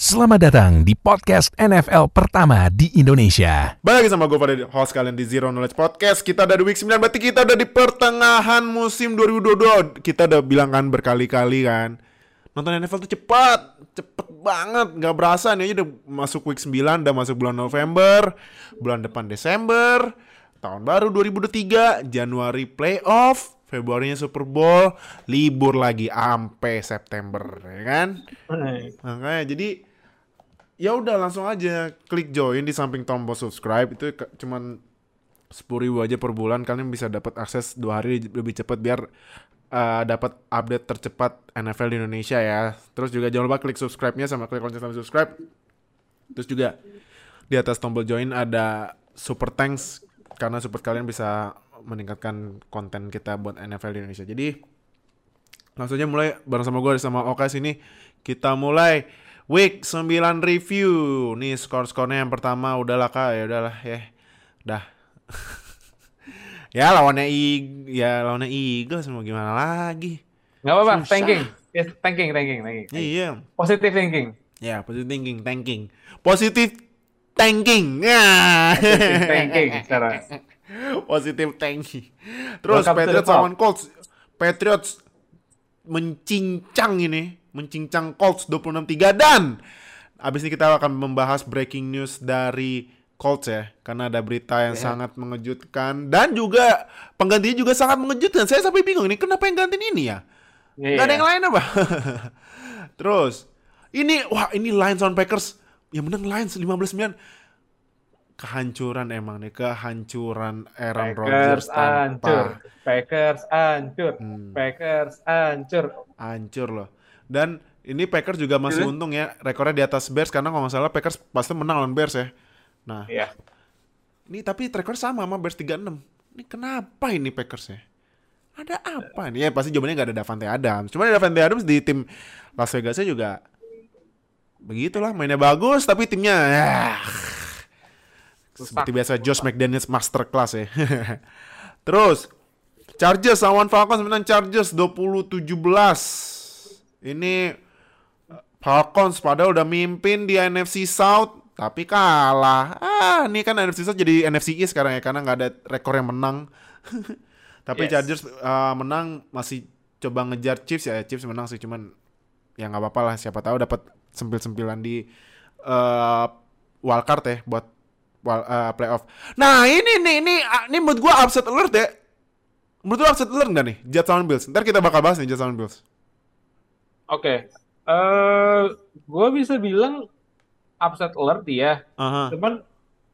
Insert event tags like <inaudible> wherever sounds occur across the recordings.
Selamat datang di podcast NFL pertama di Indonesia. Balik lagi sama gue pada host kalian di Zero Knowledge Podcast Kita udah di week 9, berarti kita udah di pertengahan musim 2022 Kita udah bilang kan berkali-kali kan Nonton NFL tuh cepat, cepet banget Gak berasa nih aja udah masuk week 9, udah masuk bulan November Bulan depan Desember Tahun baru 2023, Januari playoff Februarinya Super Bowl, libur lagi ampe September, ya kan? Makanya jadi ya udah langsung aja klik join di samping tombol subscribe. Itu cuman sepuluh ribu aja per bulan. Kalian bisa dapat akses dua hari lebih cepat biar uh, dapat update tercepat NFL di Indonesia ya. Terus juga jangan lupa klik subscribe-nya sama klik lonceng sama subscribe. Terus juga di atas tombol join ada super thanks karena support kalian bisa meningkatkan konten kita buat NFL di Indonesia. Jadi langsung aja mulai bareng sama gue sama Oka sini. Kita mulai week 9 review nih skor-skornya yang pertama udahlah kak ya udahlah ya dah <laughs> ya lawannya I ya lawannya Eagles mau gimana lagi Gak apa-apa, Susah. thanking. Yes, thanking, thanking, thanking. iya Positive thinking. ya positive thinking tanking positive tanking ya thinking sekarang. <laughs> positive tanking terus Welcome Patriots lawan Colts Patriots mencincang ini mencincang Colts 26-3 dan abis ini kita akan membahas breaking news dari Colts ya karena ada berita yang Ya. sangat mengejutkan. Dan juga penggantinya juga sangat mengejutkan. Saya sampai bingung ini kenapa yang gantiin ini ya? Iya. Gak ada yang lain apa? <laughs> Terus ini wah ini Lions on Packers. Yang menang Lions 15-9 kehancuran emang nih kehancuran Aaron Rodgers Packers hancur. tanpa Packers hancur. Hmm. Packers hancur. hancur loh. Dan ini Packers juga masih Iya. untung ya rekornya di atas Bears karena kalau nggak salah Packers pasti menang lawan Bears ya. Nah, Iya. ini tapi rekor sama sama Bears 36. Ini kenapa ini Packers ya? Ada apa nih? Ya pasti jawabannya nggak ada Davante Adams. Cuma Davante Adams di tim Las Vegasnya juga begitulah mainnya bagus tapi timnya ya, seperti biasa Josh McDaniels masterclass ya. <laughs> Terus Chargers lawan Falcons menang Chargers 20-17. Ini uh, Falcons padahal udah mimpin di NFC South tapi kalah. Ah, ini kan NFC South jadi NFC East sekarang ya karena nggak ada rekor yang menang. <laughs> tapi Yes. Chargers uh, menang masih coba ngejar Chiefs ya. Chiefs menang sih cuman ya nggak apa-apa lah siapa tahu dapat sempil-sempilan di uh, wildcard ya buat wal- uh, playoff. Nah ini nih ini ah, ini menurut gua upset alert ya. Menurut lu upset alert nggak nih Jets lawan Bills? Ntar kita bakal bahas nih Jets lawan Bills. Oke. Eh, gue bisa bilang upset alert ya. Aha. Cuman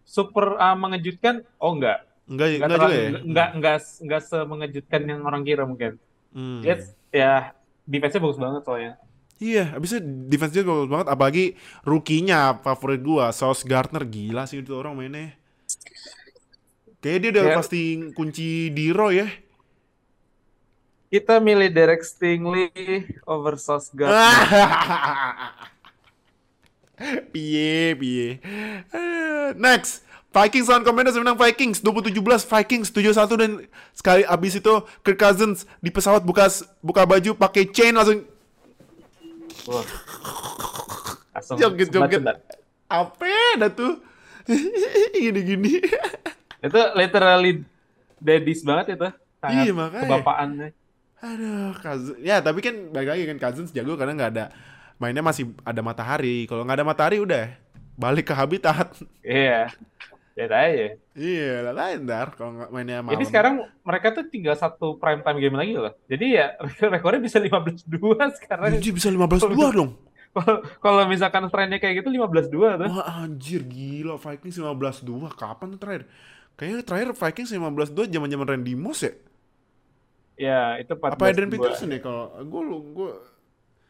super ah, mengejutkan. Oh enggak. Enggak Enggak, enggak juga ya. enggak, enggak, enggak semengejutkan yang orang kira mungkin. Hmm. Jets ya defense-nya bagus banget soalnya. Iya, abisnya defense dia bagus banget apalagi rookie-nya favorit gua, Sauce Gardner gila sih itu orang mainnya. Kayaknya dia udah Ya. pasti kunci Diro ya. Kita milih Derek Stingley over Sauce Gardner. <laughs> piye, piye. Eh, Next, Vikings lawan Commanders menang Vikings 2017 Vikings 71 dan sekali abis itu Kirk Cousins di pesawat buka buka baju pakai chain langsung Wah. Langsung joget-joget. Apa dah tuh? <laughs> Gini-gini. Itu literally daddies banget itu. Sangat Iya, makanya. kebapaannya. Aduh, Cousins. Ya, tapi kan balik lagi kan Cousins jago karena nggak ada mainnya masih ada matahari. Kalau nggak ada matahari udah balik ke habitat. Iya. Lihat aja. iya, lah lain dar kalau nggak mainnya malam. Jadi sekarang mereka tuh tinggal satu prime time game lagi loh. Jadi ya <laughs> rekornya bisa 15-2 sekarang. Anjir bisa 15 dua dong. Kalau- misalkan trennya kayak gitu 15-2 tuh. Wah anjir gila Vikings 15 2 kapan tuh terakhir? Kayaknya terakhir Vikings 15 2 zaman-zaman Randy Moss ya? Ya, itu 14 Apa Adrian Peterson ya kalau gue lu gue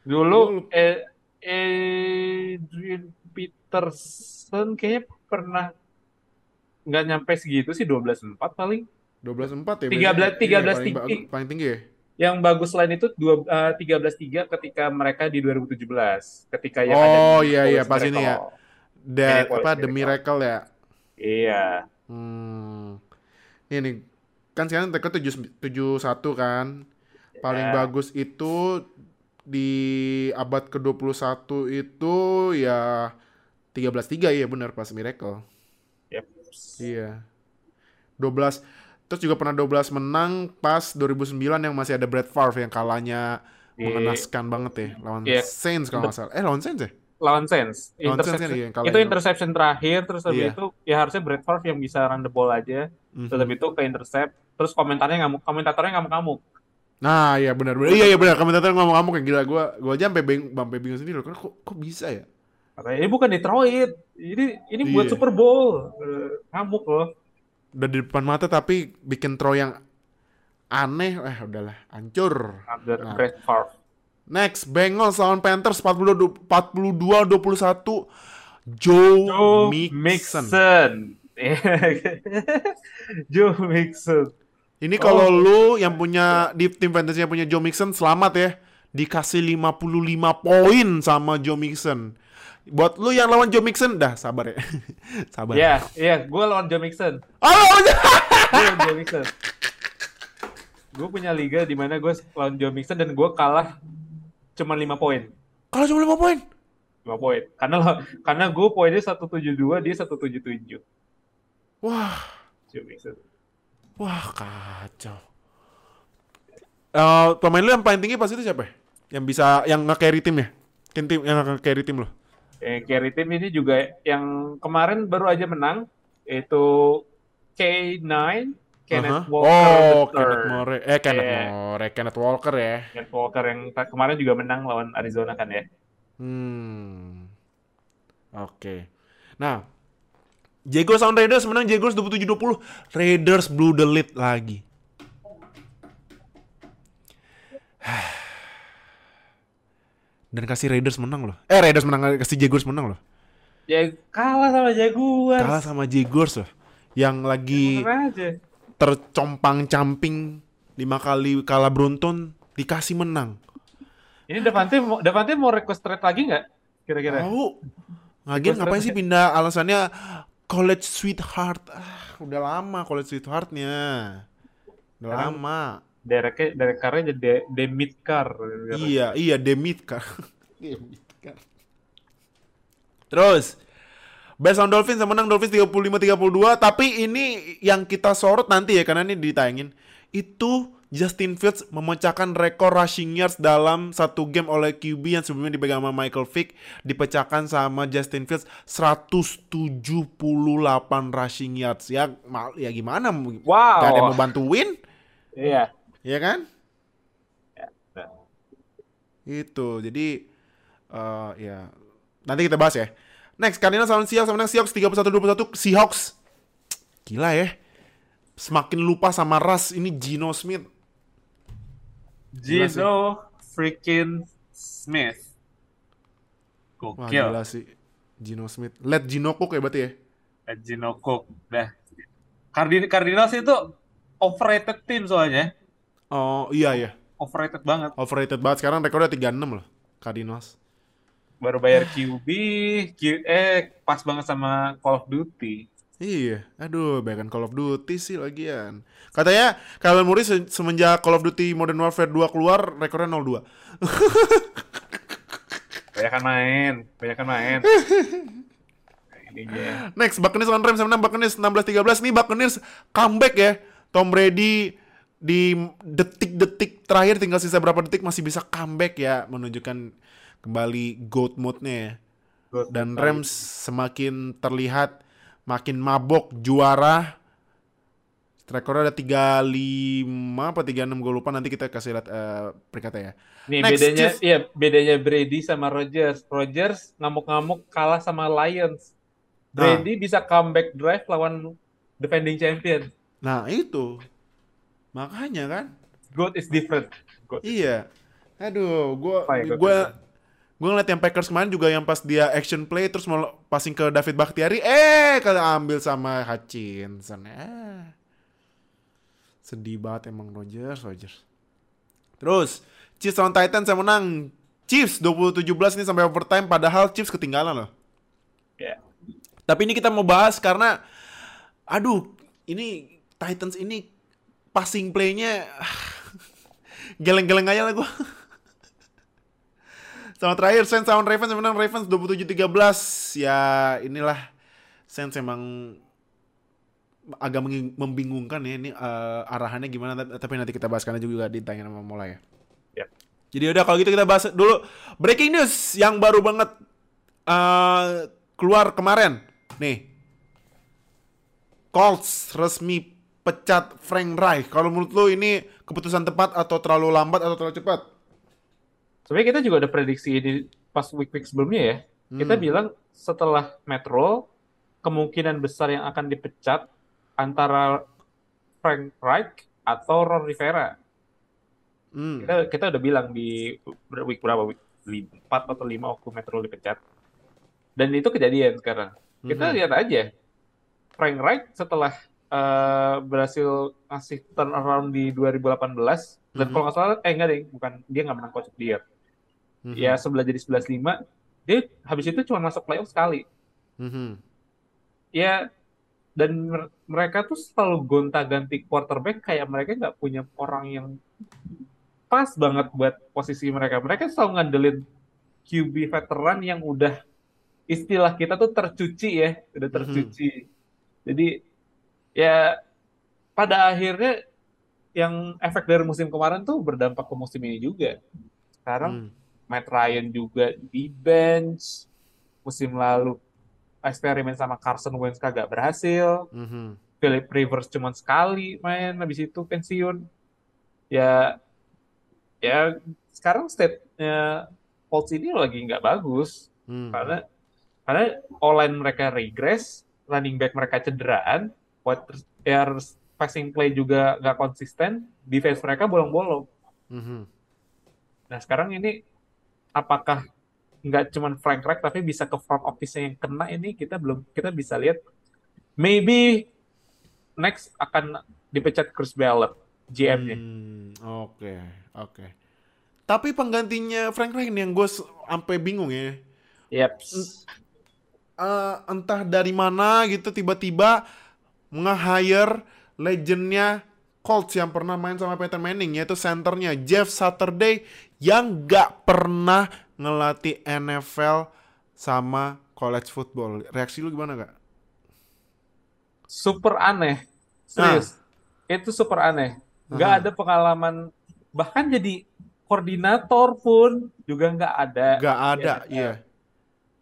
Dulu eh, Adrian Peterson kayaknya pernah nggak nyampe segitu sih 12-4 paling. 12 4 ya. 13 Iya, 13 paling, ba- tinggi. paling tinggi ya? Yang bagus lain itu dua, eh, 13-3 ketika mereka di 2017. Ketika yang ada Oh iya iya pas ini ya. The, Miracle, apa The Miracle. Ya. Iya. Hmm. Ini kan sekarang rekor 7 71 kan. Paling Ya. bagus itu di abad ke-21 itu ya 13-3 ya benar pas Miracle. Iya. 12 terus juga pernah 12 menang pas 2009 yang masih ada Brett Favre yang kalahnya Di- mengenaskan banget ya lawan Iya. Saints kalau nggak salah. Eh lawan Saints ya? lawan Saints. Lawan Saints kan, iya, itu interception terakhir terus habis Iya. itu ya harusnya Brett Favre yang bisa run the ball aja. Mhm. Terus habis itu ke intercept. Terus komentarnya ngamuk, komentatornya ngamuk-ngamuk. Nah, iya benar benar. Iya iya benar. Komentator ngomong-ngomong kayak gila gua gua aja sampai bing, sampai bingung sendiri loh. Karena kok kok bisa ya? Katanya ini bukan Detroit. Ini ini buat Iya. Super Bowl. Eh, ngamuk loh. Udah di depan mata tapi bikin throw yang aneh. Eh udahlah, hancur. Under Nah. Brett Favre. Next, Bengals lawan Panthers 42 42-21. Joe, Joe Mixon. Mixon. <laughs> Joe Mixon. Ini kalau Oh. lu yang punya di tim fantasy yang punya Joe Mixon selamat ya. Dikasih 55 poin sama Joe Mixon. Buat lu yang lawan Joe Mixon, dah sabar ya. <laughs> sabar. Iya, iya, gue lawan Joe Mixon. Oh, <laughs> lawan Joe- Mixon. Gue punya liga di mana gue lawan Joe Mixon dan gue kalah cuma 5 poin. Kalau cuma 5 poin. 5 poin. Karena karena gue poinnya 172, dia 177. Wah, Joe Mixon. wah kacau. Eh, pemain lu yang paling tinggi pas itu siapa? ya? Yang bisa yang nge-carry tim ya? Tim yang nge-carry tim lo. Eh, carry team ini juga yang kemarin baru aja menang itu K9 Aha. Kenneth Oh, Walker Kenneth III. More. Eh, Kenneth. More, Kenneth Walker ya. Kenneth Walker yang kemarin juga menang lawan Arizona kan ya. Hmm. Oke. Nah, Jaguars lawan Raiders menang Jaguars 27-20. Raiders blew the lead lagi. <sighs> Dan kasih Raiders menang loh. Eh, Raiders menang kasih Jaguars menang loh. Ya kalah sama Jaguars. Kalah sama Jaguars loh. Yang lagi aja. tercompang-camping lima kali kalah beruntun dikasih menang. Ini Devante mau Devante mau request trade lagi nggak? Kira-kira? Tahu. Lagian ngapain sih pindah alasannya college sweetheart. Ah, udah lama college sweetheartnya. Udah lama. Dereknya Derek Carrnya jadi de, Demit Carr. Iya, iya Demit kan. <laughs> Demit kan. Terus Bears lawan Dolphins yang menang Dolphins 35-32 Tapi ini yang kita sorot nanti ya Karena ini ditayangin Itu Justin Fields memecahkan rekor rushing yards dalam satu game oleh QB yang sebelumnya dipegang sama Michael Vick dipecahkan sama Justin Fields 178 rushing yards ya mal- ya gimana Wow. Gak ada yang mau bantuin Iya. Ya kan Nah, Itu, jadi eh ya nanti kita bahas ya. Next, Cardinals lawan Seahawks, menang Seahawks 31-21 Seahawks. Gila ya. Semakin lupa sama Russ ini Gino Smith. Gila sih. Gino freaking Smith. Wah, Gokil. gila sih. Gino Smith. Let Gino Cook ya berarti ya. Eh, Gino Cook. Dah. Cardin Cardinals itu overrated tim soalnya. Oh, iya ya. Overrated banget. Overrated banget. Sekarang rekornya 36 loh. Cardinals. Baru bayar QB, Q- eh pas banget sama Call of Duty. Iya, aduh, bahkan Call of Duty sih lagian. Katanya Kyler Murray se- semenjak Call of Duty Modern Warfare 2 keluar, rekornya 0-2. <laughs> Banyakan main, banyakan main. Nah, ini dia. Next, Buccaneers lawan Rams menang Buccaneers 16-13. Nih Buccaneers comeback ya. Tom Brady di detik-detik terakhir tinggal sisa berapa detik masih bisa comeback ya menunjukkan kembali goat mode-nya ya. Dan Rams semakin terlihat makin mabok juara. Rekornya ada 35 apa 36 gue lupa nanti kita kasih lihat eh, peringkatnya ya. Nih Next, bedanya, Chiefs. iya bedanya Brady sama Rodgers. Rodgers ngamuk-ngamuk kalah sama Lions. Nah. Brady bisa comeback drive lawan defending champion. Nah, itu. Makanya kan. God is different. God. Iya. Aduh, ya, gua gua ngeliat yang Packers kemarin juga yang pas dia action play terus mau passing ke David Bakhtiari, eh kalau ambil sama Hutchinson. Ah. Sedih banget emang Rodgers, Rodgers. Terus Chiefs lawan Titans yang menang. Chiefs 20-17 ini sampai overtime padahal Chiefs ketinggalan loh. Ya. Tapi ini kita mau bahas karena aduh, ini Titans ini passing play-nya <sighs> geleng-geleng aja lah gua. Sama terakhir Saints lawan Ravens menang Ravens 27-13. Ya inilah Saints emang agak membingungkan ya ini eh, arahannya gimana tapi nanti kita bahas karena juga ditanya sama Mola ya. Yap. Jadi udah kalau gitu kita bahas dulu breaking news yang baru banget eh, keluar kemarin. Nih. Colts resmi pecat Frank Reich. Kalau menurut lo ini keputusan tepat atau terlalu lambat atau terlalu cepat? Sebenarnya kita juga ada prediksi ini pas week-week sebelumnya ya. Kita Hmm. bilang setelah Metro, kemungkinan besar yang akan dipecat antara Frank Reich atau Ron Rivera. Hmm. Kita, kita udah bilang di week berapa? Week 4 atau 5 waktu Metro dipecat. Dan itu kejadian sekarang. Kita Mhm. lihat aja. Frank Reich setelah eh, berhasil ngasih turnaround di 2018 dan Mhm. kalau nggak salah eh enggak deh bukan dia nggak menang coach year. Mhm. ya sebelah jadi 11-5 dia habis itu cuma masuk playoff sekali. Mhm. ya dan mer- mereka tuh selalu gonta-ganti quarterback kayak mereka nggak punya orang yang pas banget buat posisi mereka. Mereka selalu ngandelin QB veteran yang udah istilah kita tuh tercuci ya udah tercuci. Jadi ya pada akhirnya yang efek dari musim kemarin tuh berdampak ke musim ini juga sekarang Hmm. Matt Ryan juga di bench. Musim lalu eksperimen sama Carson Wentz kagak berhasil. Mhm. Philip Rivers cuma sekali main, habis itu pensiun. Ya, ya sekarang state-nya Colts ini lagi nggak bagus Hmm. karena karena online mereka regress, running back mereka cederaan, wide ya, passing play juga nggak konsisten, defense mereka bolong-bolong. Mhm. Nah sekarang ini apakah nggak cuman Frank Reich tapi bisa ke front office yang kena ini kita belum kita bisa lihat maybe next akan dipecat Chris Ballard GM-nya. Hmm, Oke, oke. Tapi penggantinya Frank Reich ini yang gue sampai bingung ya. Yep. Eh, entah dari mana gitu tiba-tiba nge-hire legendnya Colts yang pernah main sama Peyton Manning yaitu centernya Jeff Saturday yang gak pernah ngelatih NFL sama college football. Reaksi lu gimana gak? Super aneh, serius. Itu super aneh. Nggak Aha. ada pengalaman bahkan jadi koordinator pun juga nggak ada. Gak ada, Ya, iya.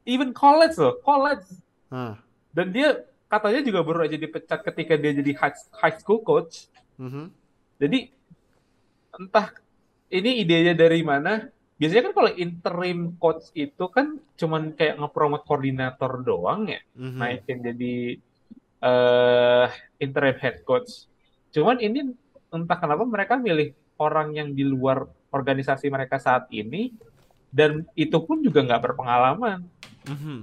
Even college loh, college. Hah. Dan dia katanya juga baru aja dipecat ketika dia jadi high, high school coach. Mhm. Jadi entah ini idenya dari mana. Biasanya kan kalau interim coach itu kan cuman kayak ngepromot koordinator doang ya, Mhm. naikin jadi eh interim head coach. Cuman ini entah kenapa mereka milih orang yang di luar organisasi mereka saat ini dan itu pun juga nggak berpengalaman. Mhm.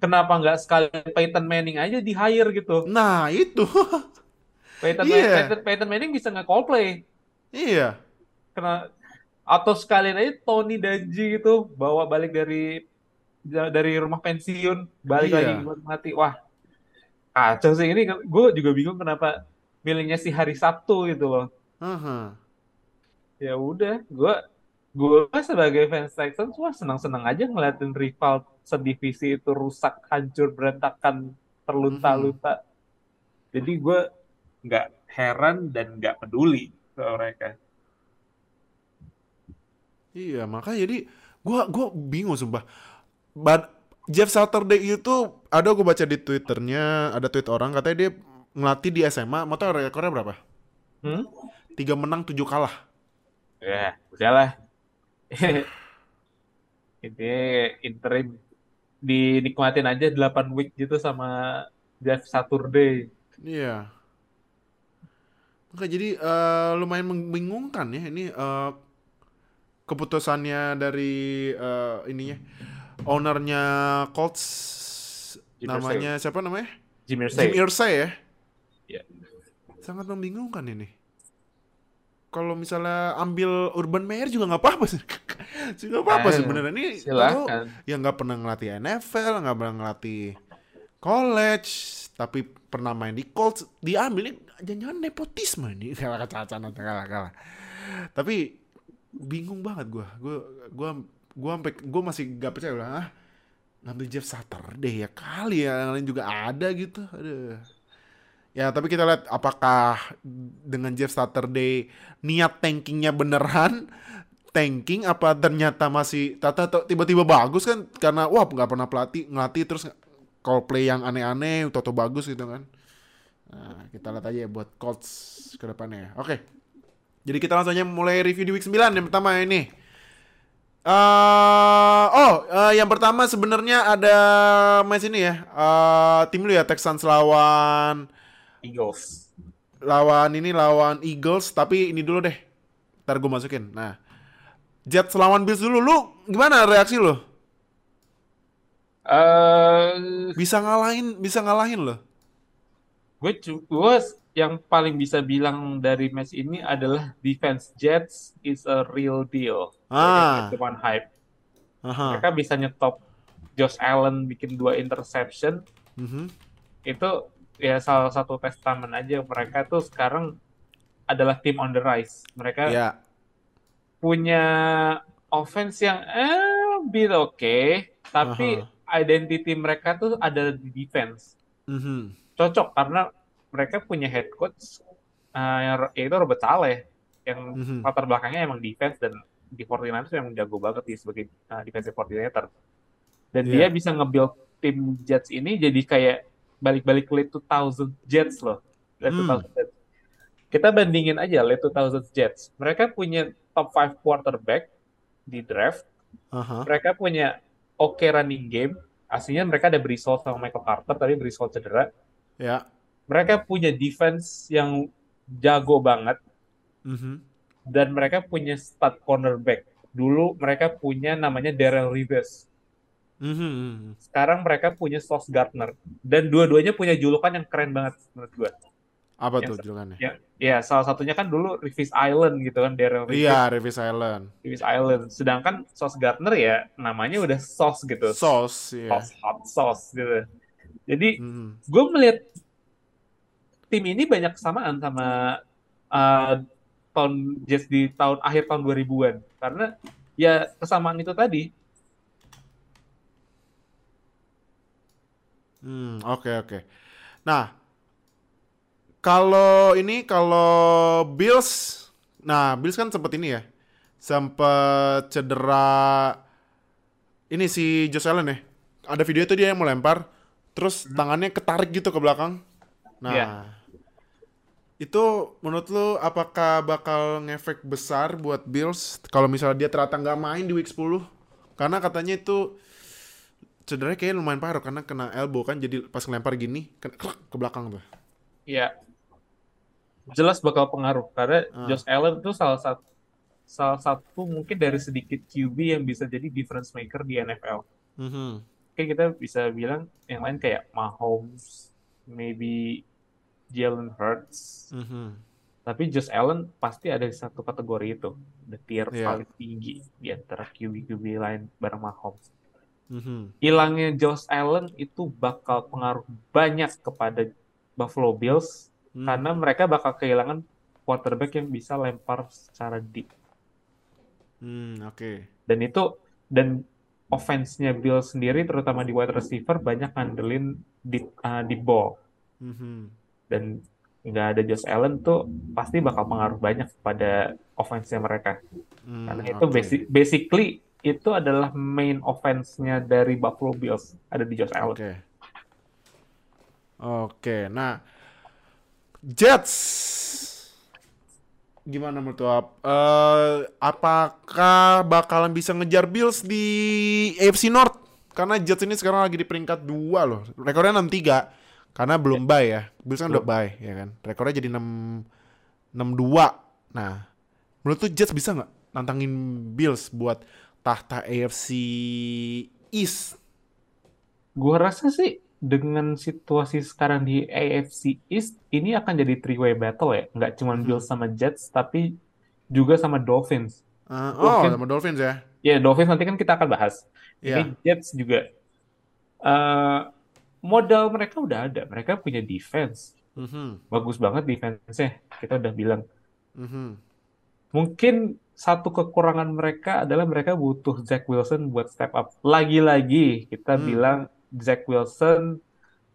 Kenapa nggak sekali Peyton Manning aja di hire gitu? Nah itu, Peyton, Iya. Peyton, Peyton Manning bisa nge-call play. iya. kena atau sekalian aja Tony Danji gitu bawa balik dari dari rumah pensiun balik Iya. lagi buat mati wah kacau sih ini gue juga bingung kenapa milihnya si hari Sabtu gitu loh Aha. ya udah gue gue sebagai fans Texans wah senang-senang aja ngeliatin rival sedivisi itu rusak hancur berantakan terlunta-lunta jadi gue nggak heran dan nggak peduli sama mereka Iya, makanya jadi gua gua bingung sumpah. But Jeff Saturday itu ada gue baca di Twitternya, ada tweet orang katanya dia ngelatih di SMA, mau tau rekornya berapa? hmm? Tiga menang, tujuh kalah. Ya, udahlah. <laughs> Ini interim dinikmatin aja 8 week gitu sama Jeff Saturday. Iya. Oke, jadi eh, lumayan membingungkan ya ini eh, keputusannya dari eh, ininya ownernya Colts Jim namanya siapa namanya? Jim Jim Irsay. Irsay ya. Iya. Sangat membingungkan ini. Kalau misalnya ambil Urban Meyer juga nggak apa-apa sih. <laughs> Nggak apa-apa Eh, sebenarnya ini Silakan. yang nggak pernah ngelatih NFL, nggak pernah ngelatih college, tapi pernah main di Colts, diambil ini jangan-jangan nepotisme ini. <laughs> Kalah kacacan atau kalah kalah. Tapi bingung banget gua, gua gua gue sampai gue masih gak percaya. Lah ah ngambil Jeff Saturday ya kali ya yang lain juga ada gitu. Aduh ya tapi kita lihat apakah dengan Jeff Saturday niat tankingnya beneran tanking apa ternyata masih tata tiba-tiba bagus kan? Karena wah nggak pernah pelatih ngelatih terus call play yang aneh-aneh toto bagus gitu kan. Nah kita lihat aja ya buat Colts ke depannya oke. Jadi kita langsung aja mulai review di week 9 yang pertama ini. Uh, oh, uh, yang pertama sebenarnya ada match ini ya. Uh, tim lu ya Texans lawan Eagles. Lawan ini lawan Eagles, tapi ini dulu deh. Ntar gue masukin. Nah, Jets lawan Bills dulu. Lu gimana reaksi lu? Uh, bisa ngalahin, bisa ngalahin loh. Gue gue yang paling bisa bilang dari match ini adalah defense Jets is a real deal. Ah. Cuman hype. Aha. Mereka bisa nyetop Josh Allen bikin dua interception. Mhm. Itu ya salah satu testament aja mereka tuh sekarang adalah tim on the rise. Mereka Ya. punya offense yang eh bit oke, okay, tapi identity mereka tuh ada di defense. Mhm. Cocok karena mereka punya head coach uh, yang yaitu Robert Saleh yang Mhm. latar belakangnya emang defense dan di 49ers memang jago banget dia sebagai uh, defensive coordinator. Dan Iya. dia bisa nge-build tim Jets ini jadi kayak balik-balik late 2000 Jets loh. Late Hmm. 2000 Jets. Kita bandingin aja late 2000 Jets. Mereka punya top 5 quarterback di draft. Aha. Mereka punya oke running game. Aslinya mereka ada Brissol sama Michael Carter, tapi Brissol cedera. Ya. Mereka punya defense yang jago banget Mhm. dan mereka punya stud cornerback. Dulu mereka punya namanya Darrell Rivers. Mhm. Sekarang mereka punya Sauce Gardner. Dan dua-duanya punya julukan yang keren banget menurut gue. Apa Yang tuh julukannya? Ya, ya salah satunya kan dulu Rivers Island gitu kan Darrell Rivers. Iya, Revis Island. Rivers Island. Sedangkan Sauce Gardner ya namanya udah sauce gitu. Sauce, ya. Sauce hot sauce gitu. Jadi Mhm. gue melihat tim ini banyak kesamaan sama uh, tahun Jets di tahun akhir tahun 2000-an karena ya kesamaan itu tadi Hmm, oke oke. Nah, kalau ini kalau Bills, nah Bills kan sempet ini ya, sempet cedera ini si Josh Allen ya. Ada video itu dia yang mau lempar, terus tangannya ketarik gitu ke belakang. Nah, Iya. itu menurut lu apakah bakal ngefek besar buat Bills kalau misalnya dia ternyata nggak main di week 10? Karena katanya itu cederanya kayaknya lumayan parah karena kena elbow kan jadi pas ngelempar gini ke, ke belakang tuh. ya jelas bakal pengaruh karena Ah. Josh Allen itu salah satu salah satu mungkin dari sedikit QB yang bisa jadi difference maker di NFL. Mhm. Oke kita bisa bilang yang lain kayak Mahomes, maybe Jalen Hurts, Mhm. Tapi Josh Allen pasti ada di satu kategori itu, the tier Iya. paling tinggi di antara QB-QB lain bareng Mahomes. Mhm. Hilangnya Josh Allen itu bakal pengaruh banyak kepada Buffalo Bills Hmm. karena mereka bakal kehilangan quarterback yang bisa lempar secara deep. Hmm, oke. Dan itu dan offense-nya Bills sendiri terutama di wide receiver banyak ngandelin deep, uh, deep ball. Mhm. Dan nggak ada Josh Allen tuh pasti bakal pengaruh banyak pada offense-nya mereka. Hmm, Karena itu oke. basic, basically itu adalah main offense-nya dari Buffalo Bills ada di Josh Allen. Oke. Oke, nah Jets gimana menurut lo? Eh, apakah bakalan bisa ngejar Bills di AFC North? Karena Jets ini sekarang lagi di peringkat 2 loh. Rekornya 6-3 karena belum bye ya. Bills kan udah bye ya kan. Rekornya jadi 6 6-2. Nah, menurut tuh Jets bisa nggak nantangin Bills buat tahta AFC East? Gua rasa sih dengan situasi sekarang di AFC East ini akan jadi three-way battle ya, nggak cuma Mhm. Bills sama Jets tapi juga sama Dolphins. Uh, oh, Dolphins. sama Dolphins ya. Ya Dolphins nanti kan kita akan bahas. Iya. Ini Jets juga eh, modal mereka udah ada, mereka punya defense Mhm, bagus banget defense-nya. Kita udah bilang mhm. Mungkin satu kekurangan mereka adalah mereka butuh Zach Wilson buat step up. Lagi-lagi kita Hmm. bilang Zach Wilson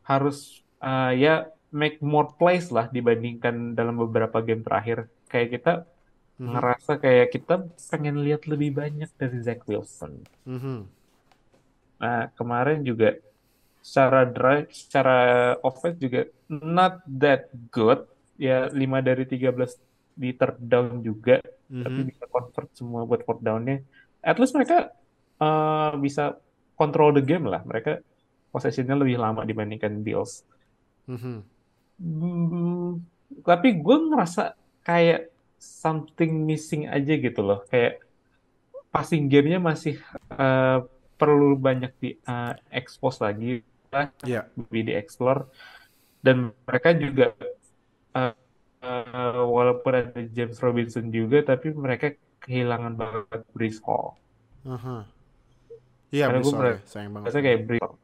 harus uh, ya make more plays lah dibandingkan dalam beberapa game terakhir. Kayak kita Mhm. ngerasa kayak kita pengen lihat lebih banyak dari Zach Wilson. Mhm. Nah, kemarin juga secara drive, secara offense juga not that good. Ya, 5 dari 13 di third down juga, tapi Mhm. bisa convert semua buat fourth down-nya. At least mereka uh, bisa control the game lah. Mereka possession-nya lebih lama dibandingkan Bills. Mhm. Hmm, tapi gue ngerasa kayak something missing aja gitu loh. Kayak passing game-nya masih uh, perlu banyak di uh, expose lagi, lah, Iya. lebih di explore. Dan mereka juga uh, uh, walaupun ada James Robinson juga, tapi mereka kehilangan banget Brees Hall. Iya, gue besok ya. Sayang banget. merasa kayak Brees Hall.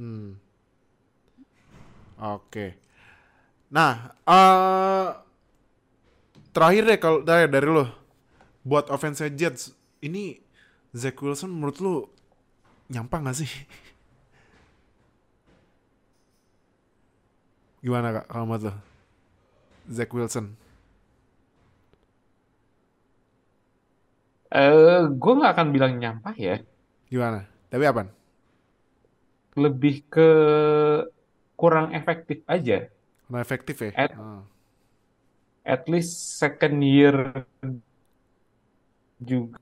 Hmm. Oke. Nah, eh terakhir deh kalau dari dari lo buat offense Jets ini Zach Wilson menurut lu nyampang gak sih? <laughs> Gimana kak kalau menurut lo? Zach Wilson. Eh, gue nggak akan bilang nyampah ya. Gimana? Tapi apa? Lebih ke kurang efektif aja. Kurang efektif ya? At- Ah. At least second year juga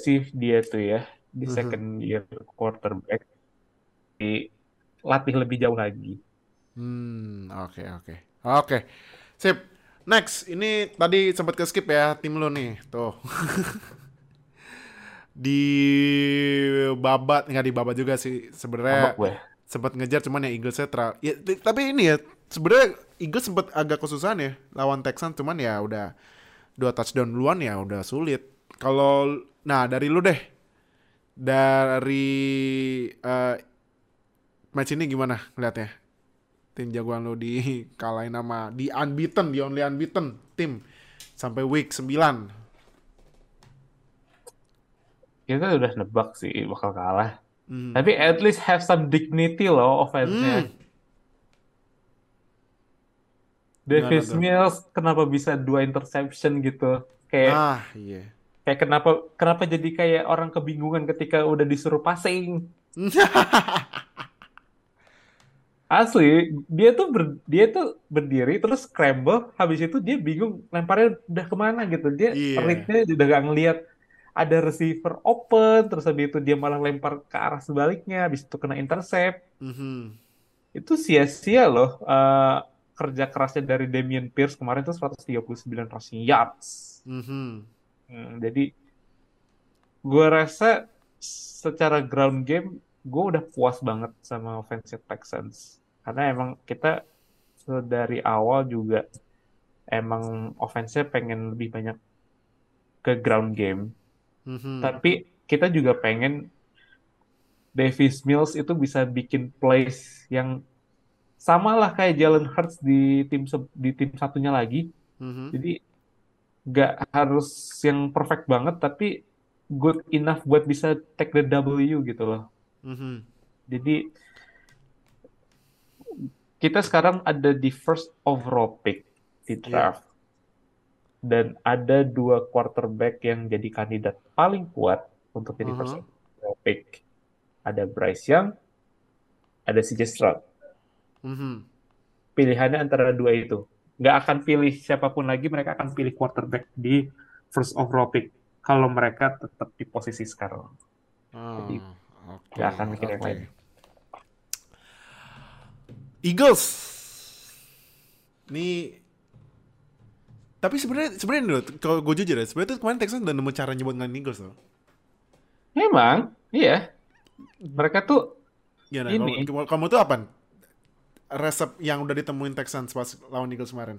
sih dia tuh ya di Mhm. second year quarterback dilatih lebih jauh lagi. Hmm, oke oke. Oke. Sip. Next, ini tadi sempat ke skip ya tim lo nih. Tuh. <laughs> di babat nggak di babat juga sih sebenarnya sempat ngejar cuman ya Eagles tra ya, tapi ini ya sebenarnya Eagles sempat agak kesusahan ya lawan Texans cuman ya udah dua touchdown duluan ya udah sulit kalau nah dari lu deh dari eh, match ini gimana ngeliatnya tim jagoan lu dikalahin sama di unbeaten di only unbeaten tim sampai week 9 Kita udah nebak sih bakal kalah. Hmm. Tapi at least have some dignity loh offense-nya. Hmm. Davis Gimana tuh? Mills kenapa bisa dua interception gitu? Kayak ah iya kayak kenapa kenapa jadi kayak orang kebingungan ketika udah disuruh passing. <laughs> Asli, dia tuh ber- dia tuh berdiri terus scramble, habis itu dia bingung lemparnya udah ke mana gitu. Dia Iya. read-nya udah gak ngeliat ada receiver open, terus habis itu dia malah lempar ke arah sebaliknya, habis itu kena intercept. Mhm. Itu sia-sia loh eh, kerja kerasnya dari Damian Pierce kemarin tuh 139 rushing yards. Mhm. Hmm, jadi gue rasa secara ground game gue udah puas banget sama offensive Texans karena emang kita dari awal juga emang offense-nya pengen lebih banyak ke ground game Mhm. tapi kita juga pengen Davis Mills itu bisa bikin plays yang sama lah kayak Jalen Hurts di tim di tim satunya lagi Mhm. jadi nggak harus yang perfect banget, tapi good enough buat bisa take the W gitu loh. Mhm. Jadi kita sekarang ada di first overall pick di draft. Dan ada dua quarterback yang jadi kandidat paling kuat untuk jadi first Mhm. overall pick. Ada Bryce Young, ada CJ Stroud. Mhm. Pilihannya antara dua itu. Nggak akan pilih siapa pun lagi, mereka akan pilih quarterback di first overall pick. Kalau mereka tetap di posisi sekarang. Ah, Jadi, oke, nggak akan mikir yang oke. lain. Eagles. Ini tapi sebenarnya sebenarnya loh, kalau gue jujur ya, sebenarnya tuh kemarin Texans udah nemu caranya buat ngalahin Eagles loh. Memang, iya. Mereka tuh Gimana? Ini. Kalau kamu tuh apa? Resep yang udah ditemuin Texans pas lawan Eagles kemarin.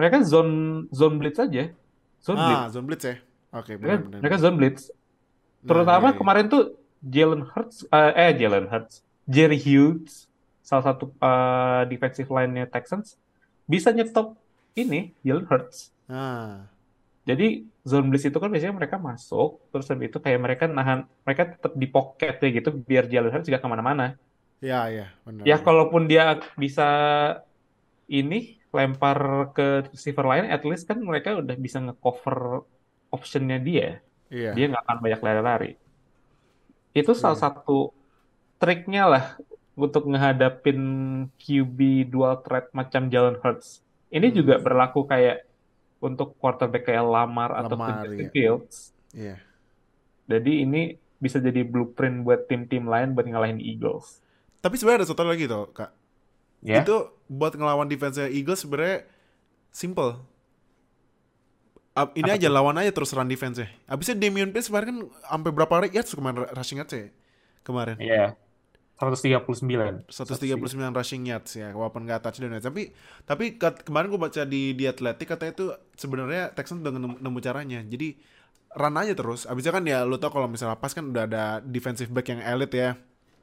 mereka zone zone blitz aja. Zone blitz. Ah, zone blitz ya. Oke, Mereka, benar-benar. mereka zone blitz. Nah, Terutama iya, iya. kemarin tuh Jalen Hurts, eh, eh Jalen Hurts, Jerry Hughes salah satu uh, defensive line-nya Texans bisa nyetop ini Jalen Hurts. Nah, Jadi zone blitz itu kan biasanya mereka masuk, terus habis itu kayak mereka nahan, mereka tetap di pocket ya gitu, biar Jalen Hurts juga ke mana-mana. ya ya benar. Ya kalaupun dia bisa ini lempar ke receiver lain, at least kan mereka udah bisa nge-cover optionnya dia. Iya. Dia nggak akan banyak lari-lari. Itu salah satu triknya lah untuk ngehadapin QB dual threat macam Jalen Hurts. Ini juga Hmm. berlaku kayak untuk quarterback kayak Lamar atau Lamar, Justin iya. Fields. Iya. Jadi ini bisa jadi blueprint buat tim-tim lain buat ngalahin Eagles. Tapi sebenarnya ada satu lagi tuh, Kak. Ya. Itu buat ngelawan defense Eagles sebenarnya simple. Ab- ini Apa aja lawan aja terus run defense-nya. Abisnya Damian Pierce kemarin kan sampai berapa yards kemarin rushing yards ya? Kemarin. Iya. 139. 139 rushing yards ya, walaupun nggak touchdown ya. Tapi tapi kemarin gue baca di di Athletic katanya itu sebenarnya Texans udah nemu, nemu caranya. Jadi run aja terus. Abisnya kan ya lu tau kalau misalnya pas kan udah ada defensive back yang elite ya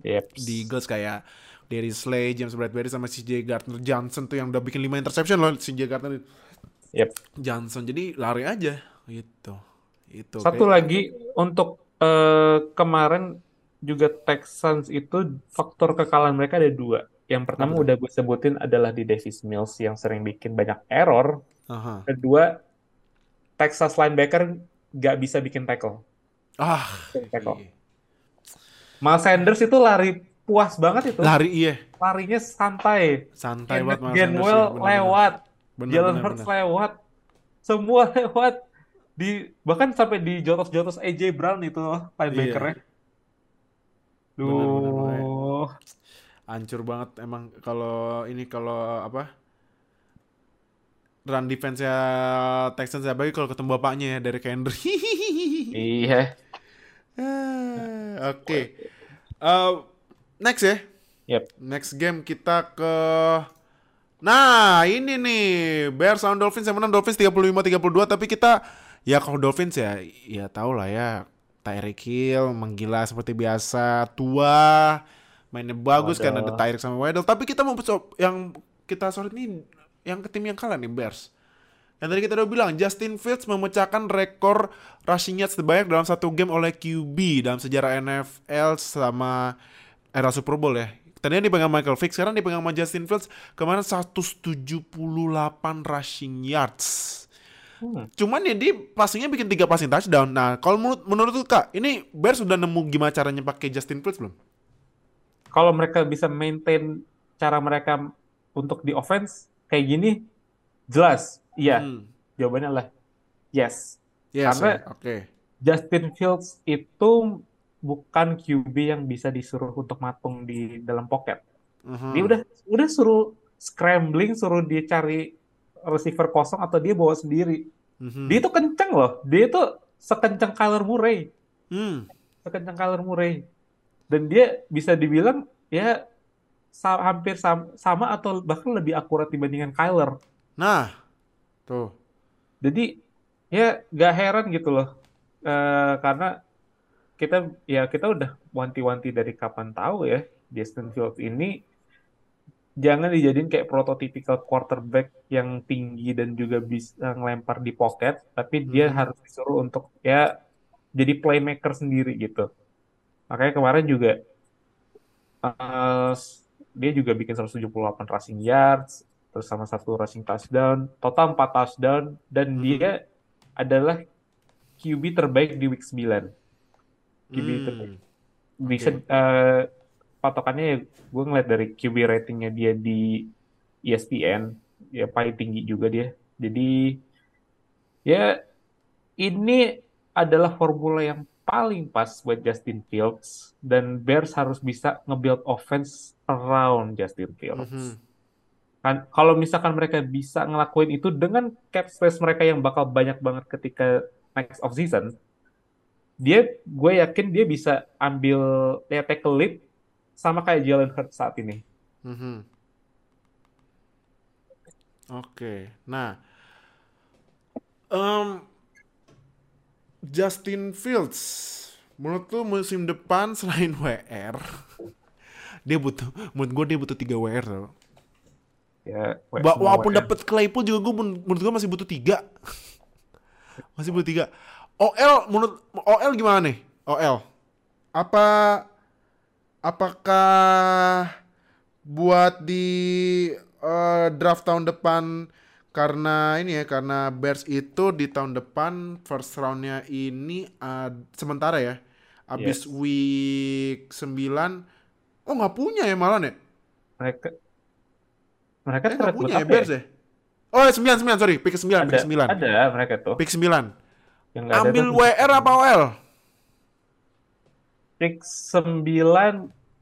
Yep. di Eagles kayak Darius Slay, James Bradbury sama CJ Gardner Johnson tuh yang udah bikin 5 interception loh CJ Gardner Yep. Johnson. Jadi lari aja gitu. Itu Satu kayak- lagi untuk eh, kemarin juga Texans itu faktor kekalahan mereka ada dua. Yang pertama tuh? udah gue sebutin adalah di Davis Mills yang sering bikin banyak error. Aha. Kedua, Texas linebacker nggak bisa bikin tackle. Ah, Tackle. iya. Miles Sanders itu lari puas banget itu. lari iya. Larinya santai. Santai Kenneth banget Miles Gainwell Sanders, iya, bener-bener. lewat. Bener, Jalen bener, Hurts lewat. Semua <laughs> lewat. Di bahkan sampai di jotos-jotos AJ Brown itu linebackernya. Bener, bener, bener. Duh. Hancur banget emang kalau ini kalau apa? Run defense ya Texans ya bagi kalau ketemu bapaknya ya dari Henry. <laughs> Iya. Ah, Oke. Eh, next ya. Yep. Next game kita ke Nah, ini nih Bears lawan Dolphins yang menang Dolphins 35-32 tapi kita ya kalau Dolphins ya ya tau lah ya Tyreek Hill menggila seperti biasa, tua, mainnya bagus Waduh. karena ada Tyreek sama Waddle. Tapi kita mau yang kita sorot nih yang ke tim yang kalah nih Bears. Yang tadi kita udah bilang Justin Fields memecahkan rekor rushing yards terbanyak dalam satu game oleh QB dalam sejarah NFL sama era Super Bowl ya. Tadinya dipegang Michael Vick, sekarang dipegang sama Justin Fields. Kemarin 178 rushing yards. Hmm. Cuman ya dia passingnya bikin tiga passing touchdown. Nah, kalau menurut menurut lu, Kak, ini Bears sudah nemu gimana caranya pakai Justin Fields belum? Kalau mereka bisa maintain cara mereka untuk di offense kayak gini, jelas. Iya, Hmm. jawabannya adalah yes. Yes, Karena- ya. oke. Justin Fields itu bukan QB yang bisa disuruh untuk matung di dalam pocket. Mhm. Dia udah udah suruh scrambling, suruh dia cari receiver kosong atau dia bawa sendiri. Mhm. Dia itu kenceng loh. Dia itu sekenceng Kyler Murray, Hmm. sekenceng Kyler Murray. Dan dia bisa dibilang ya sa- hampir sam- sama atau bahkan lebih akurat dibandingkan Kyler. Nah, tuh. Jadi ya gak heran gitu loh. Eh, karena kita ya kita udah wanti-wanti dari kapan tahu ya Justin Fields ini jangan dijadiin kayak prototypical quarterback yang tinggi dan juga bisa ngelempar di pocket, tapi dia Hmm. harus disuruh untuk ya jadi playmaker sendiri gitu. Makanya kemarin juga eh, dia juga bikin 178 rushing yards, terus sama satu rushing touchdown, total 4 touchdown, dan Mhm. dia adalah QB terbaik di week 9. QB Hmm. terbaik. Bisa eh, patokannya ya gue ngeliat dari QB ratingnya dia di ESPN, ya paling tinggi juga dia. Jadi ya ini adalah formula yang paling pas buat Justin Fields dan Bears harus bisa nge-build offense around Justin Fields. Mhm. Kan kalau misalkan mereka bisa ngelakuin itu dengan cap space mereka yang bakal banyak banget ketika next off season, dia gue yakin dia bisa ambil ya tackle lead sama kayak Jalen Hurts saat ini. Mhm. Oke, nah, em, Justin Fields, menurut lu musim depan selain <laughs> WR, Dia butuh, menurut gue dia butuh 3 WR tau. Ya, walaupun WR. dapet Claypool juga gue menurut gue masih butuh 3. <laughs> masih butuh 3. OL menurut OL gimana nih? OL. Apa apakah buat di eh, draft tahun depan karena ini ya karena Bears itu di tahun depan first roundnya ini ad- sementara ya abis Yes. week 9 oh nggak punya ya malah ya mereka mereka eh, punya ya Bears ya oh 9 9 sorry pick 9 Ada, pick 9 ada mereka tuh. pick 9 Yang ada ambil tuh. WR apa OL pick 9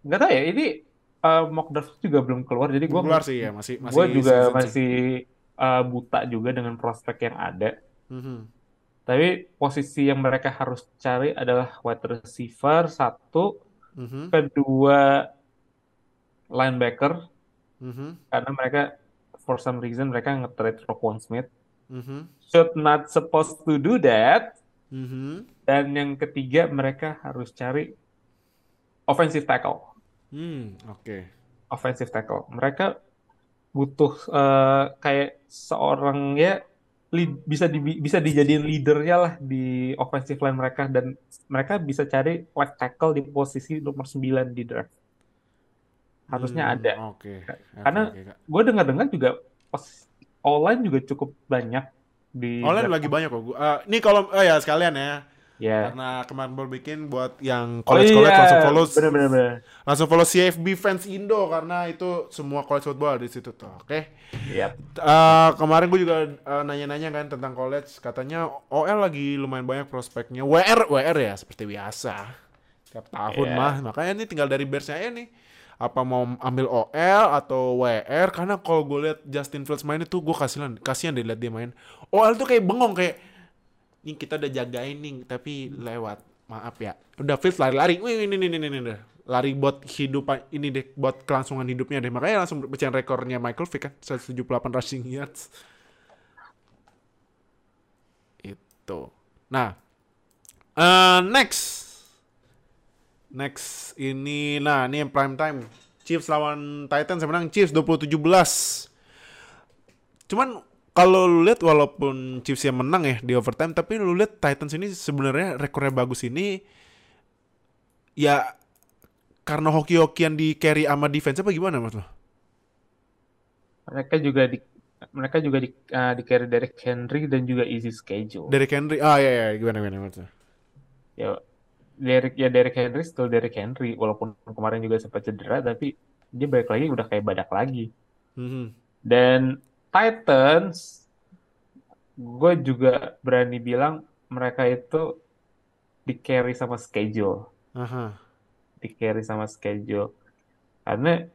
nggak tahu ya ini uh, mock draft juga belum keluar jadi gue keluar sih ya masih masih gue juga masih uh, buta juga dengan prospek yang ada. Mhm. tapi posisi yang mereka harus cari adalah wide receiver satu. Mhm. kedua linebacker. Mhm. karena mereka for some reason mereka nge-trade Roquan Smith Mhm. should not supposed to do that Mhm. dan yang ketiga mereka harus cari offensive tackle Hmm, oke. offensive tackle. Mereka butuh eh, kayak seorang ya lead- bisa di, bisa dijadiin leadernya lah di offensive line mereka dan mereka bisa cari left tackle di posisi nomor 9 di draft. Harusnya Hmm, ada. Oke. Oke, Karena oke, Kak. Gue dengar-dengar juga pas online juga cukup banyak di Online lagi banyak kok. Eh, ini kalau oh ya sekalian ya. Ya. Karena kemarin baru bikin buat yang Oh college iya, college langsung follow bener-bener. bener. langsung follow CFB fans Indo karena itu semua college football di situ tuh. Oke. Yap. Eh, kemarin gue juga eh, nanya-nanya kan tentang college katanya OL lagi lumayan banyak prospeknya WR WR ya seperti biasa tiap tahun Iya. mah makanya ini tinggal dari Bearsnya aja nih apa mau ambil OL atau WR karena kalau gue lihat Justin Fields main itu gue kasihan kasihan deh liat dia main. OL tuh kayak bengong kayak ini kita udah jagain nih tapi lewat maaf ya. Udah Fields lari-lari ini ini ini ini lari buat hidup ini deh buat kelangsungan hidupnya deh. Makanya langsung pecahin rekornya Michael Vick kan 178 rushing yards. Itu. Nah eh next next ini nah ini yang prime time Chiefs lawan Titans yang menang Chiefs 20-17 cuman kalau lu lihat walaupun Chiefs yang menang ya di overtime tapi lu lihat Titans ini sebenarnya rekornya bagus ini ya karena hoki-hokian di carry sama defense apa gimana mas lo? Mereka juga di mereka juga di uh, di carry Derrick Henry dan juga easy schedule. Derrick Henry ah ya ya gimana gimana mas ya Derek ya Derek Henry still Derek Henry walaupun kemarin juga sempat cedera tapi dia balik lagi udah kayak badak lagi Mhm. dan Titans gue juga berani bilang mereka itu di carry sama schedule Aha. di carry sama schedule karena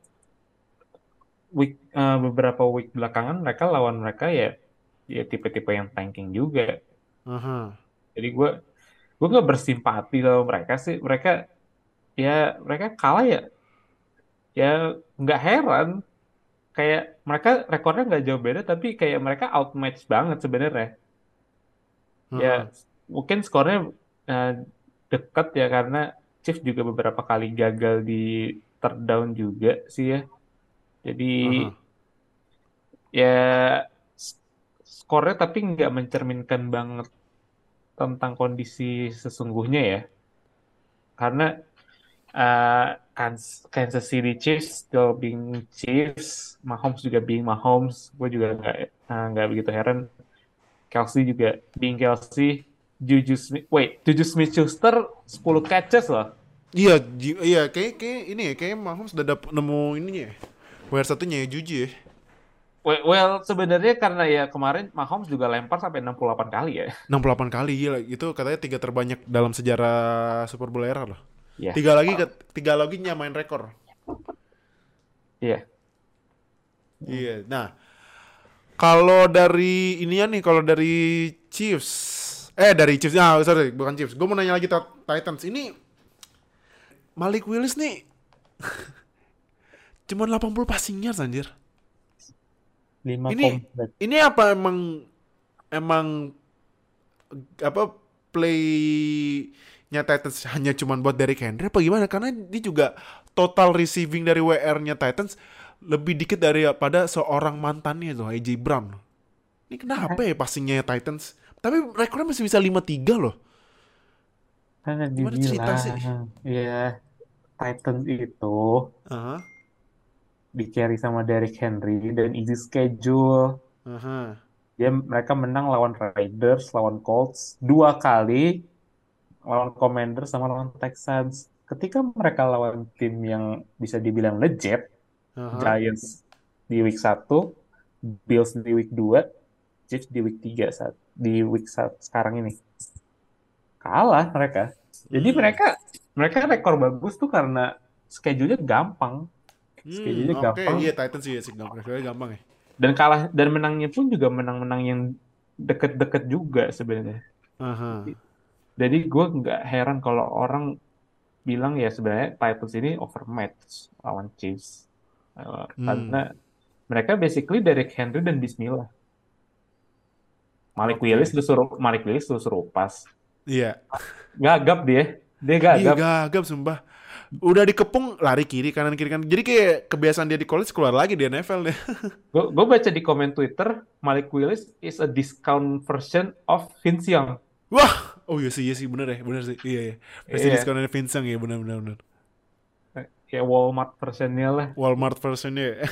week eh, beberapa week belakangan mereka lawan mereka ya ya tipe-tipe yang tanking juga Aha. Jadi gue gue nggak bersimpati sama mereka sih. Mereka ya mereka kalah ya ya nggak heran. Kayak mereka rekornya nggak jauh beda tapi kayak mereka outmatch banget sebenarnya. Ya mungkin skornya eh, dekat ya karena Chiefs juga beberapa kali gagal di third down juga sih ya. Jadi ya skornya tapi nggak mencerminkan banget tentang kondisi sesungguhnya ya. Karena uh, Kans- Kansas City Chiefs still being Chiefs, Mahomes juga being Mahomes, gue juga nggak uh, nggak begitu heran. Kelsey juga being Kelsey, Juju Smith, wait, Juju Smith-Schuster 10 catches loh. Iya, iya kayak kayak ini ya, kayak Mahomes udah dapet nemu ininya ya. WR satunya ya Juji ya. Well, well, sebenarnya karena ya kemarin Mahomes juga lempar sampai 68 kali ya. <laughs> 68 kali gila. Itu katanya tiga terbanyak dalam sejarah Super Bowl era loh. Ya, Tiga lagi ke- tiga lagi nyamain rekor. iya. Iya. Nah, kalau dari ininya nih, kalau dari Chiefs, eh dari Chiefs, ah sorry bukan Chiefs. Gue mau nanya lagi Tit- Titans. Ini Malik Willis nih, <laughs> cuman 80 passing yards anjir. 5 Ini- combat. Ini apa emang emang apa play nya Titans hanya cuman buat Derrick Henry apa gimana? Karena dia juga total receiving dari WR-nya Titans lebih dikit daripada seorang mantannya tuh AJ Brown. Ini kenapa ya passingnya Titans? Tapi rekornya masih bisa 5-3 loh. Karena Gimana cerita sih? dibilang, ya Titans itu di carry sama Derrick Henry dan easy schedule. aha. Dia mereka menang lawan Raiders, lawan Colts dua kali, lawan Commanders sama lawan Texans. Ketika mereka lawan tim yang bisa dibilang legit, aha. Giants di week 1, Bills di week 2, Chiefs di week 3 saat di week saat sekarang ini. Kalah mereka. Jadi Hmm. mereka mereka rekor bagus tuh karena schedule-nya gampang. Schedule-nya Hmm, oke, gampang. iya Titans juga sih gampang. Rekornya gampang ya. Dan kalah dan menangnya pun juga menang-menang yang deket-deket juga sebenarnya. Aha. Jadi gue nggak heran kalau orang bilang ya sebenarnya Titans ini overmatch lawan Chiefs. Uh, Hmm. Karena mereka basically Derrick Henry dan Bismillah. Malik Oke. Willis lu suruh Malik Willis lu suruh pas. Iya. Gagap dia. Dia Dia gagap. gagap sumpah. Udah dikepung lari kiri kanan kiri kanan. Jadi kayak kebiasaan dia di college keluar lagi di NFL deh. <laughs> Gue baca di komen Twitter, Malik Willis is a discount version of Vince Young. Wah, oh iya sih, iya sih, bener ya, bener sih, iya iya. Pasti Iya. diskonnya Vincent ya, bener bener bener. Ya Walmart versionnya lah. Walmart versionnya. ya. <laughs>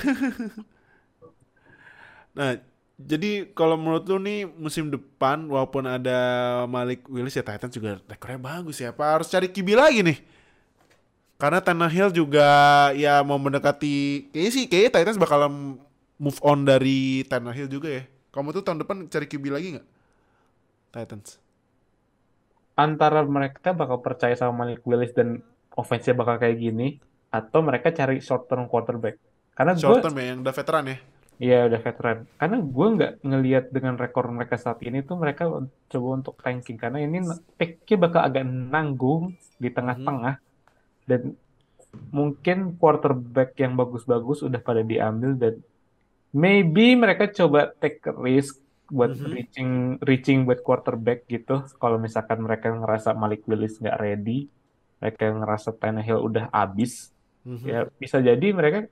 nah, jadi kalau menurut lu nih musim depan walaupun ada Malik Willis ya Titans juga rekornya bagus ya. Apa harus cari QB lagi nih? Karena Tannehill juga ya mau mendekati kayaknya sih kayaknya Titans bakalan move on dari Tannehill juga ya. Kamu tuh tahun depan cari QB lagi nggak? Titans. Antara mereka bakal percaya sama Malik Willis dan offense-nya bakal kayak gini, atau mereka cari short term quarterback. Karena Short term ya yang udah veteran ya. Iya udah veteran. Karena gue nggak ngelihat dengan rekor mereka saat ini tuh mereka coba untuk tanking karena ini picknya bakal agak nanggung di tengah-tengah dan mungkin quarterback yang bagus-bagus udah pada diambil dan maybe mereka coba take risk buat Mhm. reaching reaching buat quarterback gitu. Kalau misalkan mereka ngerasa Malik Willis nggak ready, mereka ngerasa Tannehill udah abis, Mhm. ya bisa jadi mereka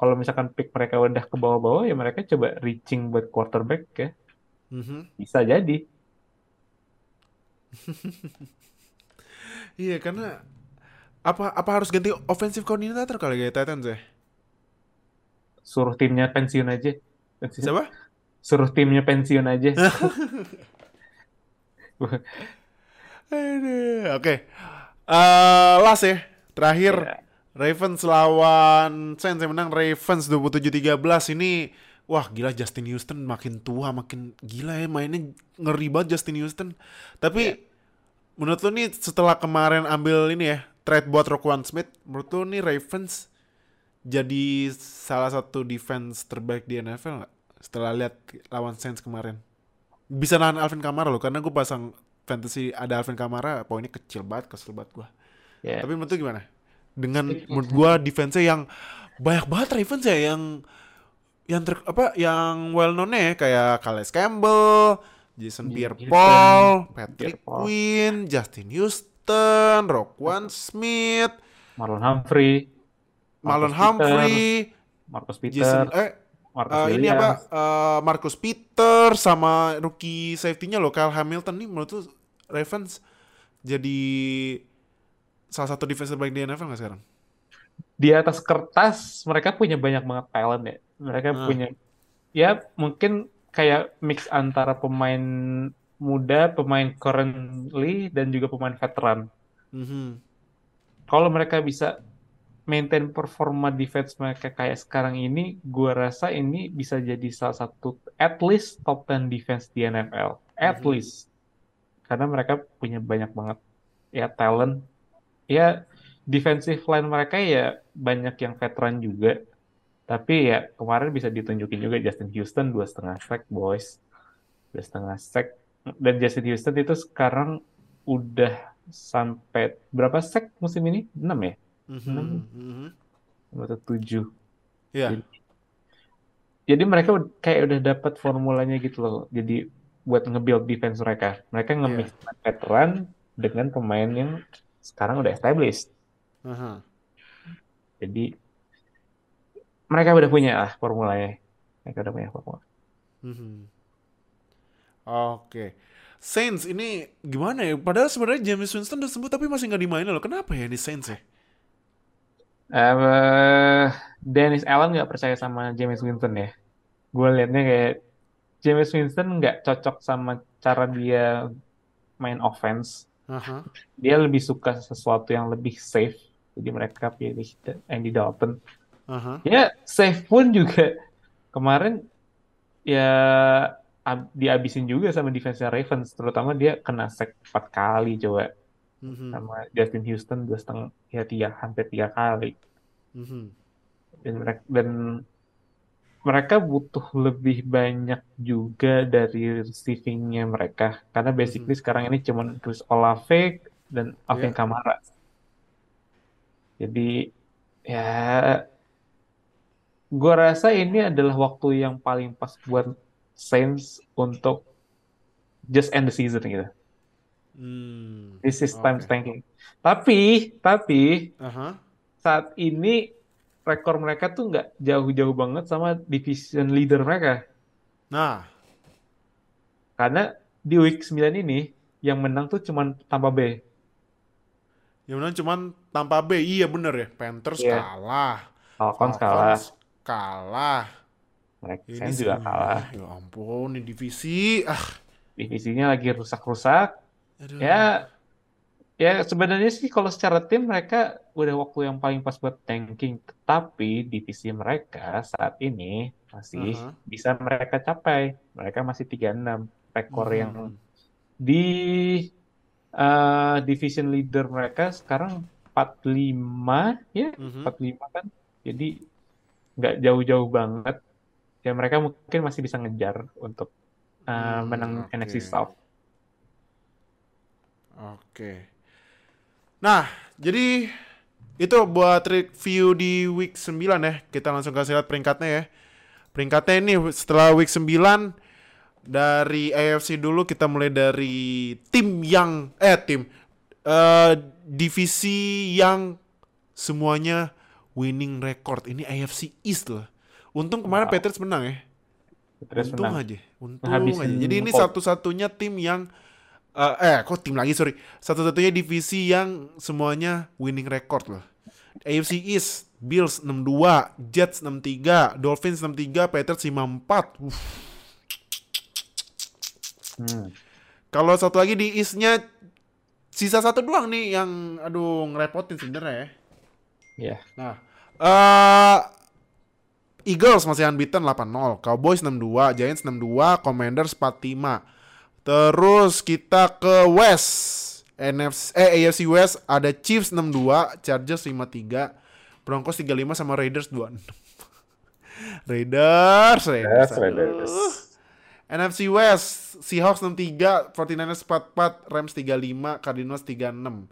kalau misalkan pick mereka udah ke bawah-bawah ya mereka coba reaching buat quarterback ya Mhm. bisa jadi <laughs> Iya karena apa apa harus ganti offensive coordinator kali kayak Titans ya? suruh timnya pensiun aja Pensiun. Siapa? suruh timnya pensiun aja <laughs> <laughs> Oke. Eh, last ya. Terakhir Ya. Ravens lawan Saints yang menang Ravens 27-13 ini wah gila Justin Houston makin tua makin gila ya mainnya ngeri banget Justin Houston. Tapi menurut lu nih setelah kemarin ambil ini ya trade buat Roquan Smith, menurut lu nih Ravens jadi salah satu defense terbaik di NFL nggak? Setelah lihat lawan Saints kemarin. Bisa nahan Alvin Kamara loh karena gue pasang fantasy ada Alvin Kamara poinnya kecil banget kesel banget gue. ya Tapi menurut gimana? Dengan menurut gua defense yang banyak banget Ravens ya yang yang ter, apa yang well known ya kayak Calais Campbell, Jason Pierre-Paul, Patrick. Quinn, Justin Houston, Roquan Smith, Marlon Humphrey Marlon Marcus Humphrey, Marcus Jason Peter eh Marcus eh, ini apa eh, Marcus Peter sama rookie safety-nya loh Kyle Hamilton nih menurut lu Ravens jadi salah satu defense terbaik di NFL nggak sekarang? di atas kertas mereka punya banyak banget talent ya mereka Ah. punya ya mungkin kayak mix antara pemain muda pemain currently dan juga pemain veteran Mhm. kalau mereka bisa maintain performa defense mereka kayak sekarang ini, gua rasa ini bisa jadi salah satu at least top 10 defense di NFL. At Mhm. least. Karena mereka punya banyak banget ya talent. Ya defensive line mereka ya banyak yang veteran juga. Tapi ya kemarin bisa ditunjukin juga Justin Houston dua setengah sack boys, dua setengah sack. Dan Justin Houston itu sekarang udah sampai berapa sack musim ini? 6 ya? Mhm. Enam. Mhm. atau tujuh. Iya. Jadi, jadi mereka kayak udah dapat formulanya gitu loh. Jadi buat nge-build defense mereka. Mereka nge-mix veteran dengan pemain yang sekarang udah established. Aha. Jadi mereka udah punya lah formulanya. Mereka udah punya formula. Mhm. Oke. Saints ini gimana ya? Padahal sebenarnya James Winston udah sembuh tapi masih nggak dimainin loh. Kenapa ya ini Saints ya? Eh, Dennis Allen nggak percaya sama James Winston ya. Gue liatnya kayak James Winston nggak cocok sama cara dia main offense. Aha. Dia lebih suka sesuatu yang lebih safe. Jadi mereka pilih Andy Dalton. Aha. Ya safe pun juga kemarin ya ab- dihabisin juga sama defense Ravens. Terutama dia kena sack 4 kali coba. Mhm. Sama Justin Houston dua setengah ya tiga hampir tiga kali. Mhm. dan mereka dan mereka butuh lebih banyak juga dari receivingnya mereka karena basically sekarang ini cuman Chris Olave dan Alvin Iya. Kamara jadi ya gua rasa ini adalah waktu yang paling pas buat Saints untuk just end the season gitu Hmm. this is time Oke. tanking tapi tapi Aha. saat ini rekor mereka tuh nggak jauh-jauh banget sama division leader mereka. Nah, Karena di week 9 ini yang menang tuh cuman Tampa Bay. yang menang cuman Tampa Bay. Iya bener ya. Panthers Iya. kalah. Falcons kalah, Falcons kalah. Mereka Ini Saints juga kalah. Ya ampun, ini divisi. Ah, Divisinya lagi rusak-rusak. aduh. Ya, ya sebenarnya sih kalau secara tim mereka udah waktu yang paling pas buat tanking. Tapi divisi mereka saat ini masih Aha. bisa mereka capai. Mereka masih 3-6. Rekor Hmm. yang di eh, division leader mereka sekarang 45 ya Mhm. 45 kan jadi nggak jauh-jauh banget ya mereka mungkin masih bisa ngejar untuk Hmm, menang oke. NFC South Oke. Nah, jadi itu buat review di week 9 ya. Kita langsung kasih lihat peringkatnya ya. Peringkatnya ini setelah week 9 dari AFC dulu kita mulai dari tim yang eh tim eh divisi yang semuanya winning record. Ini AFC East loh. Untung kemarin Wow. Patriots menang ya. Terus Untung menang aja, untung Ngehabisin aja. Jadi ini satu-satunya tim yang eh, eh kok tim lagi sorry, satu-satunya divisi yang semuanya winning record loh. AFC East, Bills 62, Jets 63, Dolphins 63, Patriots 54. Uff. Hmm. Kalau satu lagi di East-nya sisa satu doang nih yang aduh ngerepotin sebenarnya ya. ya Nah, eh Eagles masih unbeaten 8-0, Cowboys 62, Giants 62, Commanders 45. Terus kita ke West, NFC eh AFC West ada Chiefs 62, Chargers 53, Broncos 35 sama Raiders 26. <laughs> Raiders, Raiders. Yes. Raiders. NFC West, Seahawks 63, 49ers 44, Rams 35, Cardinals 36.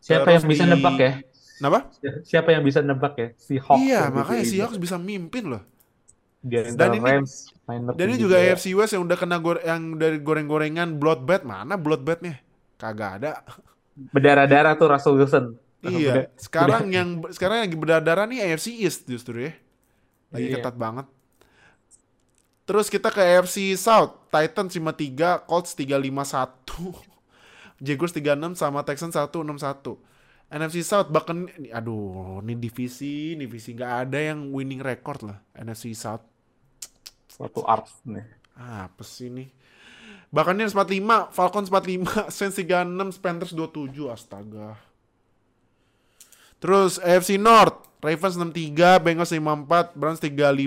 siapa Terus yang bisa di- nebak ya Kenapa? siapa yang bisa nebak ya si Hawks Iya, yang makanya bisa Seahawks bisa mimpin loh. Dan ini- Rams Dan ini juga AFC West yang udah kena gor- yang dari goreng-gorengan bloodbath mana bloodbathnya? Kagak ada. berdarah-darah tuh Russell Wilson iya. Sekarang yang sekarang yang lagi berdarah nih AFC East justru ya. Lagi Iya. ketat banget. Terus kita ke AFC South, Titans 53, Colts 351. <laughs> Jaguars 36 sama Texans 161. NFC South bahkan aduh, ini divisi, divisi nggak ada yang winning record lah NFC South. suatu art nih Apa sih ini? Buccaneers 45, Falcons 45, <laughs> Saints 36, Panthers 27. Astaga. Terus AFC North, Ravens 63, Bengals 54, Browns 35,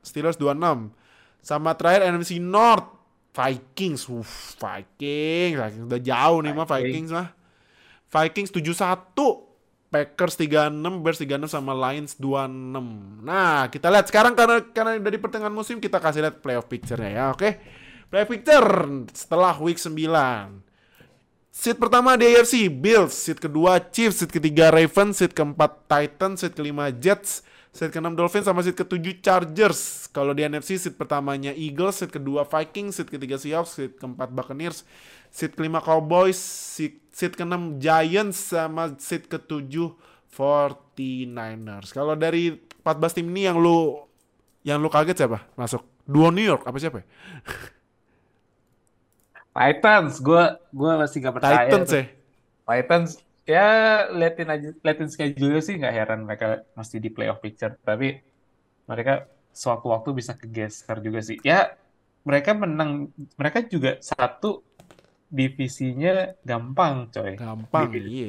Steelers 26. Sama terakhir NFC North, Vikings. Uff, Vikings. Vikings udah jauh nih mah Vikings mah. Vikings 71. Packers 36, Bears 36 sama Lions 26. Nah, kita lihat sekarang karena karena dari pertengahan musim kita kasih lihat playoff picture-nya ya, oke? Playoff picture setelah week 9. Seat pertama di AFC Bills, seat kedua Chiefs, seat ketiga Ravens, seat keempat Titans, seat kelima Jets, seat keenam Dolphins sama seat ketujuh Chargers. Kalau di NFC seat pertamanya Eagles, seat kedua Vikings, seat ketiga Seahawks, seat keempat Buccaneers, seat kelima Cowboys, seat, seat ke-6 Giants sama seat ke-7 49ers. Kalau dari 14 tim ini yang lu yang lu kaget siapa masuk? Duo New York apa siapa? ya? Titans, gue gue masih gak percaya. Titans ya. Titans, ya liatin aja, liatin schedule sih nggak heran mereka masih di playoff picture. Tapi mereka suatu waktu bisa kegeser juga sih. Ya mereka menang, mereka juga satu divisinya gampang, coy. Gampang, iya.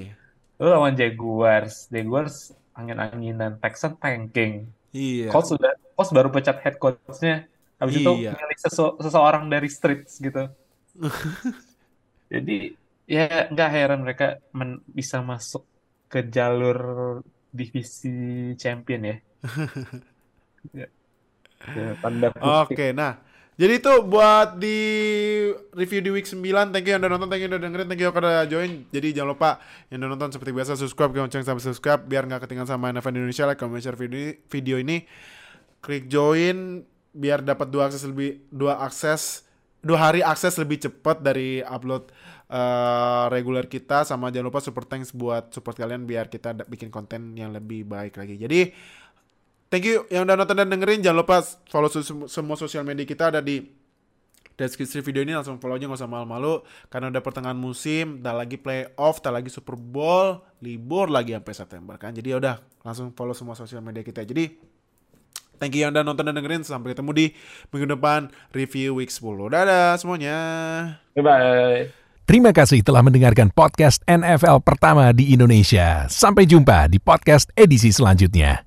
Lu lawan Jaguars, Jaguars angin-anginan, Texan tanking. Iya. Colts sudah, Colts baru pecat head coach-nya. Habis itu Iya. milih sesu- seseorang dari streets gitu. <laughs> Jadi ya nggak heran mereka men- bisa masuk ke jalur divisi champion ya. <laughs> ya. Ya, tanda Oke, kutip. nah. Jadi itu buat di review di week 9. Thank you yang udah nonton, thank you yang udah dengerin, thank you yang udah join. Jadi jangan lupa yang udah nonton seperti biasa subscribe, lonceng sampai subscribe biar nggak ketinggalan sama NFL Indonesia, like, comment, share video, video ini. Klik join biar dapat dua akses lebih dua akses dua hari akses lebih cepat dari upload eh, reguler kita sama jangan lupa super thanks buat support kalian biar kita bikin konten yang lebih baik lagi. Jadi Thank you yang udah nonton dan dengerin. Jangan lupa follow sem- semua sosial media kita ada di deskripsi video ini. Langsung follow aja nggak usah malu-malu. Karena udah pertengahan musim, tak lagi playoff, tak lagi Super Bowl, libur lagi sampai September kan. Jadi ya udah langsung follow semua sosial media kita. Jadi thank you yang udah nonton dan dengerin. Sampai ketemu di minggu depan review week 10. Dadah semuanya. Bye. Terima kasih telah mendengarkan podcast NFL pertama di Indonesia. Sampai jumpa di podcast edisi selanjutnya.